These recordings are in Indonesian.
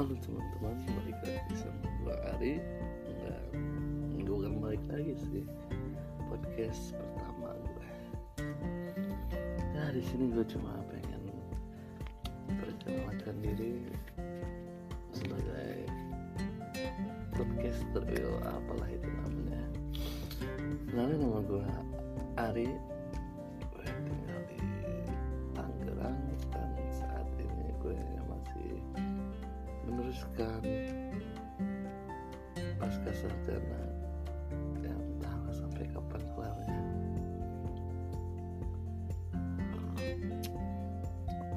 halo teman-teman balik lagi sama gue Ari. Nggak gue kan balik lagi sih. Podcast pertama gue nah ya, di sini gue cuma pengen perkenalkan diri sebagai podcaster apalah itu namanya. Sebenarnya nama gue meneruskan pasca sarjana yang entahlah sampai kapan kelarnya.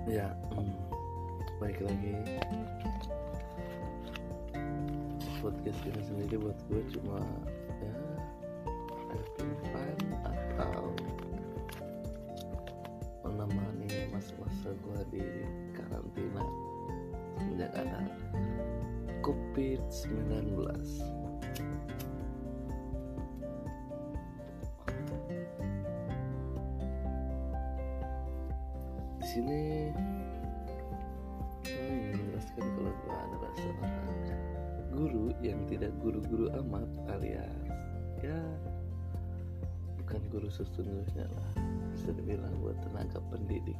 Ya hmm, baik lagi. Podcast ini sendiri buat gue cuma ya having fun atau menemani masa-masa gue di karantina COVID-19 di sini saya ingin menjelaskan kalau adalah seorang guru yang tidak guru-guru amat alias ya bukan guru sesungguhnya lah. Bisa dibilang buat tenaga pendidik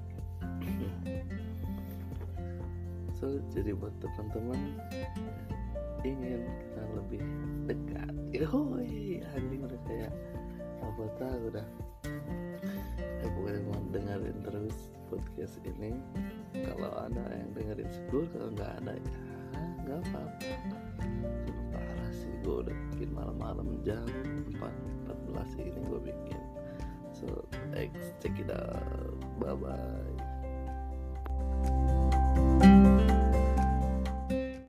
so jadi buat teman-teman ingin lebih dekat. Yoi anjing udah kayak apa tahu udah ya pokoknya mau dengerin terus podcast ini. Kalau ada yang dengerin syukur. Kalau nggak ada ya nggak apa-apa. Cuma parah sih gue udah bikin malam-malam jam 4 14 ini gue bikin. So thanks. Check it out. Bye bye